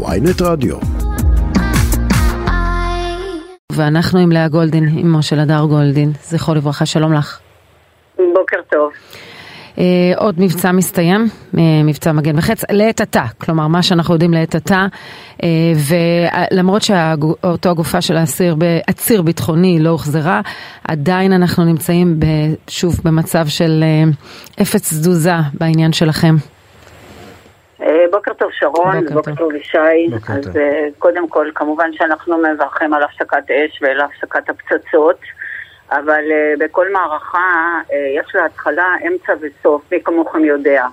ויינט רדיו. ואנחנו עם לאה גולדין, אמו של הדר גולדין, זכרו לברכה, שלום לך. בוקר טוב. אה, עוד מבצע מסתיים, אה, מבצע מגן וחץ, לעת עתה, כלומר מה שאנחנו יודעים לעת עתה, אה, ולמרות שאותו הגופה של האסיר, עציר ביטחוני לא הוחזרה, עדיין אנחנו נמצאים שוב במצב של אה, אפס תזוזה בעניין שלכם. אה, בוקר טוב שרון, בוקר, בוקר טוב ישי. אז טוב. אה, קודם כל, כמובן שאנחנו מברכים על הפסקת אש ולהפסקת הפצצות, אבל אה, בכל מערכה יש לה התחלה, אמצע וסוף, מי כמוכם יודע.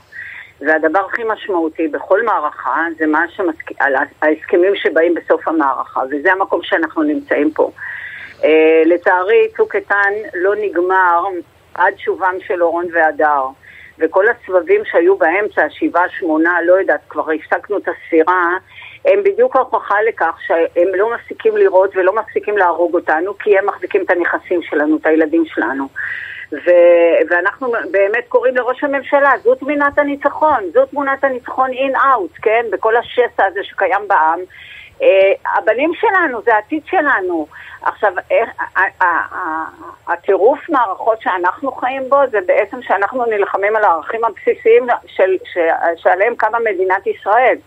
והדבר הכי משמעותי בכל מערכה זה מה שמסכ... על ההסכמים שבאים בסוף המערכה, וזה המקום שאנחנו נמצאים פה. לצערי, צוק איתן לא נגמר עד שובם של אורון והדר. וכל הסבבים שהיו באמצע, שבעה, שמונה, לא יודעת, כבר הפסקנו את הספירה, הם בדיוק ההוכחה לכך שהם לא מפסיקים לראות ולא מפסיקים להרוג אותנו, כי הם מחזיקים את הנכסים שלנו, את הילדים שלנו. ו- ואנחנו באמת קוראים לראש הממשלה, זו תמונת הניצחון, זו תמונת הניצחון אין-אאוט, כן? בכל השסע הזה שקיים בעם. Uh, הבנים שלנו, זה העתיד שלנו. עכשיו, הטירוף מערכות שאנחנו חיים בו זה בעצם שאנחנו נלחמים על הערכים הבסיסיים של, שעליהם קמה מדינת ישראל.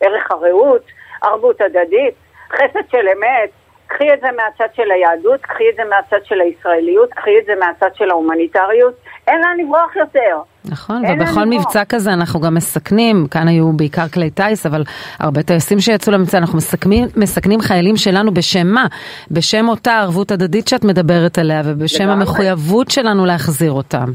ערך הרעות, ערבות הדדית, חסד של אמת. קחי את זה מהצד של היהדות, קחי את זה מהצד של הישראליות, קחי את זה מהצד של ההומניטריות. אין לאן לברוח יותר. נכון, ובכל מבצע כזה אנחנו גם מסכנים, כאן היו בעיקר כלי טיס, אבל הרבה טייסים שיצאו למבצע, אנחנו מסכנים, מסכנים חיילים שלנו בשם מה? בשם אותה ערבות הדדית שאת מדברת עליה, ובשם. המחויבות שלנו להחזיר אותם.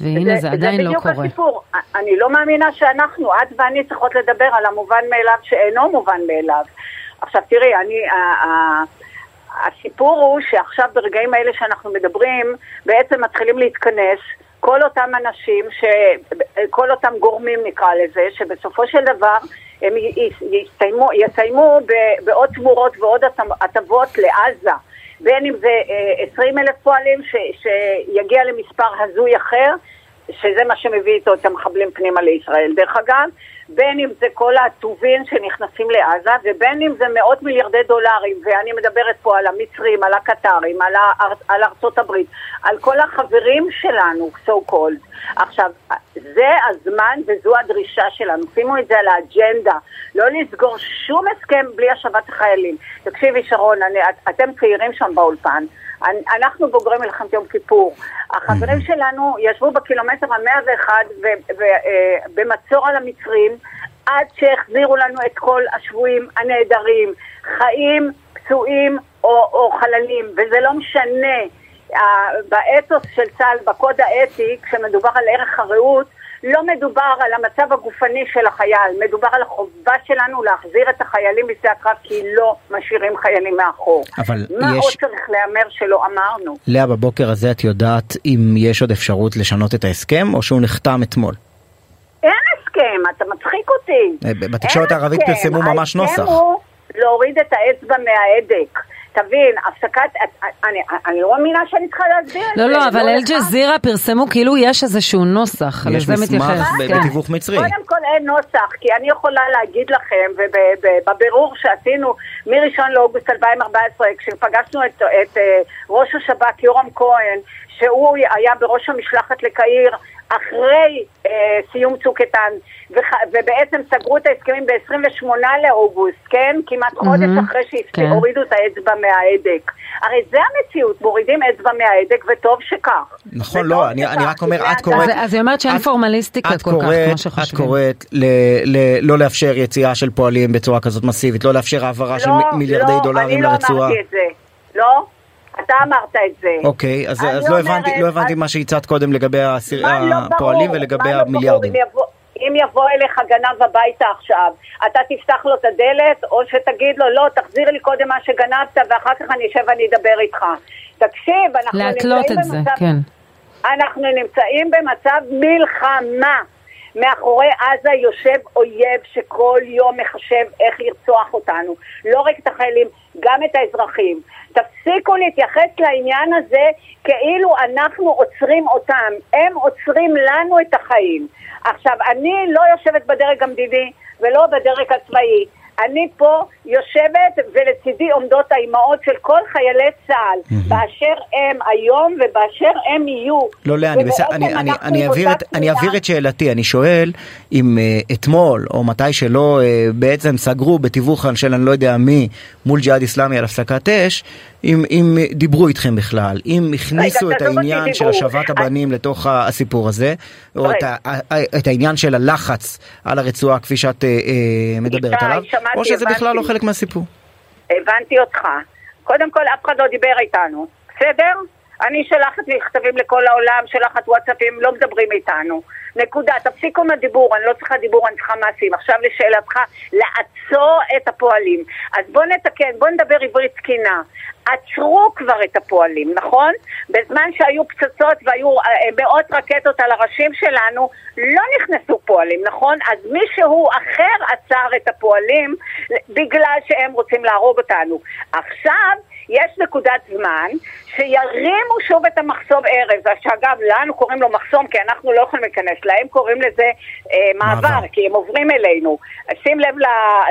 והנה זה, עדיין לא זה קורה. בדיוק הסיפור. אני לא מאמינה שאנחנו, את ואני צריכות לדבר על המובן מאליו שאינו מובן מאליו. עכשיו תראי, אני, הסיפור הוא שעכשיו ברגעים האלה שאנחנו מדברים, בעצם מתחילים להתכנס כל אותם אנשים, ש... כל אותם גורמים נקרא לזה, שבסופו של דבר הם יסיימו, יסיימו בעוד תמורות ועוד הטב- הטבות לעזה. בין אם זה אה, 20 אלף פועלים ש, שיגיע למספר הזוי אחר, שזה מה שמביא איתו את המחבלים פנימה לישראל. דרך אגב, בין אם זה כל הטובין שנכנסים לעזה, ובין אם זה מאות מיליארדי דולרים, ואני מדברת פה על המצרים, על הקטרים, על, האר, על ארצות הברית, על כל החברים שלנו, so called. עכשיו, זה הזמן וזו הדרישה שלנו, שימו את זה על האג'נדה, לא לסגור שום הסכם בלי השבת החיילים. תקשיבי שרון, אני, את, אתם צעירים שם באולפן, אנחנו בוגרי מלחמת יום כיפור. החברים שלנו ישבו בקילומטר המאה ואחד במצור על המצרים עד שהחזירו לנו את כל השבויים הנעדרים, חיים, פצועים או, או חללים, וזה לא משנה. באתוס של צה"ל, בקוד האתי, כשמדובר על ערך הרעות, לא מדובר על המצב הגופני של החייל, מדובר על החובה שלנו להחזיר את החיילים בשדה הקרב כי לא משאירים חיילים מאחור. אבל מה יש- עוד צריך להיאמר שלא אמרנו? לאה, בבוקר הזה את יודעת אם יש עוד אפשרות לשנות את ההסכם, או שהוא נחתם אתמול? אין הסכם, אתה מצחיק אותי. אה, בתקשורת הערבית. פרסמו ממש נוסח. ההסכם הוא להוריד את האצבע מההדק. תבין, הפסקת, אני, אני לא מאמינה שאני צריכה להסביר את לא, זה. לא, אבל לך. אל-ג'זירה פרסמו כאילו יש איזשהו נוסח, יש לזה מסמך מתייחס. ב- כן. בתיווך מצרי. קודם כל אין נוסח, כי אני יכולה להגיד לכם, ובבירור שעשינו מ-1 לאוגוסט 2014, כשפגשנו את, את אה, ראש השב"כ יורם כהן, שהוא היה בראש המשלחת לקהיר אחרי אה, סיום צוק איתן, וח, ובעצם סגרו את ההסכמים ב-28 לאוגוסט, כן? כמעט חודש מהמם, אחרי כן. שהורידו את האצבע מההדק. הרי זה המציאות, מורידים אצבע מההדק, וטוב שכך. נכון, וטוב לא, אני- שכך, אני רק אומר, את זה קוראת- אז, אז היא אומרת שאין את- פורמליסטיקה את כל כך, קוראת, כמו את שחושבים. קוראת ל- ל- לא לאפשר יציאה של פועלים בצורה כזאת מסיבית, לא לאפשר העברה של מ- מיליארדי דולרים לא, לרצועה. אני לא אמרתי את זה. אתה אמרת את זה. אוקיי, אז אז לא הבנתי אומרת, לא הבנתי אז- מה שהצעת קודם לגבי לא ברור? הפועלים ולגבי מה לא ברור? המיליארדים. אם יבוא- אם יבוא אליך גנב הביתה עכשיו, אתה תפתח לו את הדלת, או שתגיד לו, לא, תחזיר לי קודם מה שגנבת, ואחר כך אני אשב ואני אדבר איתך. תקשיב, אנחנו להתלות נמצאים את זה, במצב... כן. אנחנו נמצאים במצב מלחמה. מאחורי עזה יושב אויב שכל יום מחשב איך לרצוח אותנו. לא רק את החיילים, גם את האזרחים. תפסיקו להתייחס לעניין הזה כאילו אנחנו עוצרים אותם. הם עוצרים לנו את החיים. עכשיו, אני לא יושבת בדרג המדיני ולא בדרג הצבאי, אני פה יושבת ולצידי עומדות האימהות של כל חיילי צה"ל, mm-hmm. באשר הם היום ובאשר הם יהיו. לא, לאה, אני, בסדר, אני, אני, אני, אעביר את, אני אעביר את שאלתי, אני שואל אם uh, אתמול או מתי שלא uh, בעצם סגרו בתיווך של אני לא יודע מי מול ג'יהאד איסלאמי על הפסקת אש, אם, אם דיברו איתכם בכלל, אם הכניסו רגע, את העניין של השבת הבנים. לתוך הסיפור הזה, או את, ה, את העניין של הלחץ על הרצועה כפי שאת uh, מדברת עליו, שמעתי, או שזה הבנתי. בכלל לא חלק מהסיפור. הבנתי אותך. קודם כל, אף אחד לא דיבר איתנו, בסדר? אני שולחת מכתבים לכל העולם, שולחת וואטסאפים, לא מדברים איתנו. נקודה. תפסיקו עם הדיבור, אני לא צריכה דיבור, אני צריכה מעשים. עכשיו לשאלתך, לעצור את הפועלים. אז בואו נתקן, בואו נדבר עברית תקינה. עצרו כבר את הפועלים, נכון? בזמן שהיו פצצות והיו אה, מאות רקטות על הראשים שלנו, לא נכנסו פועלים, נכון? אז מישהו אחר עצר את הפועלים בגלל שהם רוצים להרוג אותנו. עכשיו... יש נקודת זמן שירימו שוב את המחסום ארז, שאגב, לנו קוראים לו מחסום כי אנחנו לא יכולים להיכנס, להם קוראים לזה אה, מעבר, מעבר, כי הם עוברים אלינו. שים לב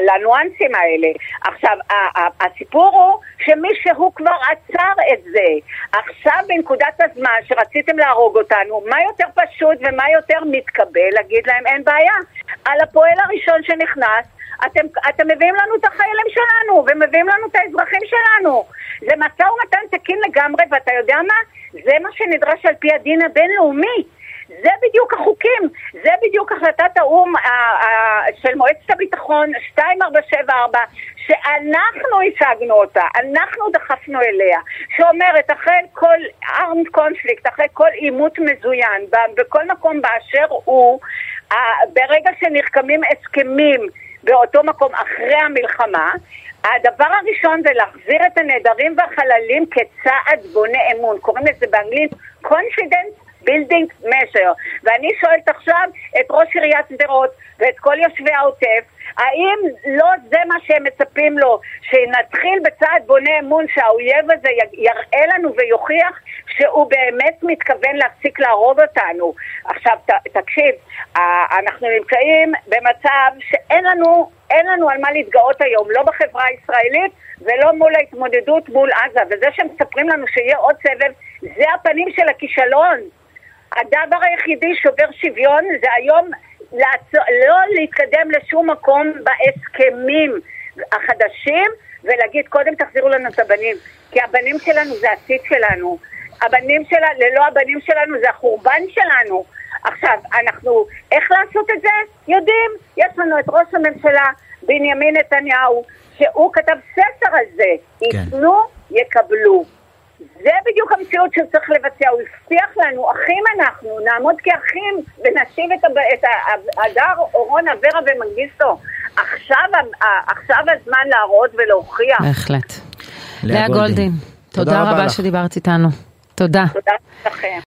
לניואנסים האלה. עכשיו, הסיפור הוא שמישהו כבר עצר את זה. עכשיו בנקודת הזמן שרציתם להרוג אותנו, מה יותר פשוט ומה יותר מתקבל להגיד להם אין בעיה. על הפועל הראשון שנכנס, אתם, אתם מביאים לנו את החיילים שלנו, ומביאים לנו את האזרחים שלנו. זה משא ומתן תקין לגמרי, ואתה יודע מה? זה מה שנדרש על פי הדין הבינלאומי. זה בדיוק החוקים, זה בדיוק החלטת האו"ם של מועצת הביטחון 2474, שאנחנו השגנו אותה, אנחנו דחפנו אליה, שאומרת אחרי כל armed conflict, אחרי כל עימות מזוין, בכל מקום באשר הוא, ברגע שנרקמים הסכמים באותו מקום אחרי המלחמה, הדבר הראשון זה להחזיר את הנעדרים והחללים כצעד בונה אמון. קוראים לזה באנגלית confidence building measure. ואני שואלת עכשיו את ראש עיריית שדרות ואת כל יושבי העוטף, האם לא זה מה שהם מצפים לו, שנתחיל בצעד בונה אמון שהאויב הזה יראה לנו ויוכיח שהוא באמת מתכוון להפסיק להרוג אותנו. עכשיו, ת, תקשיב, אנחנו נמצאים במצב שאין לנו, אין לנו על מה להתגאות היום, לא בחברה הישראלית ולא מול ההתמודדות מול עזה. וזה שמספרים לנו שיהיה עוד סבב, זה הפנים של הכישלון. הדבר היחידי שובר שוויון זה היום לעצור, לא להתקדם לשום מקום בהסכמים החדשים ולהגיד קודם תחזירו לנו את הבנים כי הבנים שלנו זה העתיד שלנו הבנים שלנו, ללא הבנים שלנו זה החורבן שלנו עכשיו, אנחנו, איך לעשות את זה? יודעים, יש לנו את ראש הממשלה בנימין נתניהו שהוא כתב ספר על זה, כן. ייתנו, יקבלו זה בדיוק המציאות שצריך לבצע. הוא הבטיח לנו, אחים אנחנו, נעמוד כאחים ונשיב את, את הדר, אורון, אברה ומנגיסטו. עכשיו, עכשיו הזמן להראות ולהוכיח. בהחלט. לאה גולדין, תודה, תודה רבה שדיברת איתנו. תודה. תודה לכם.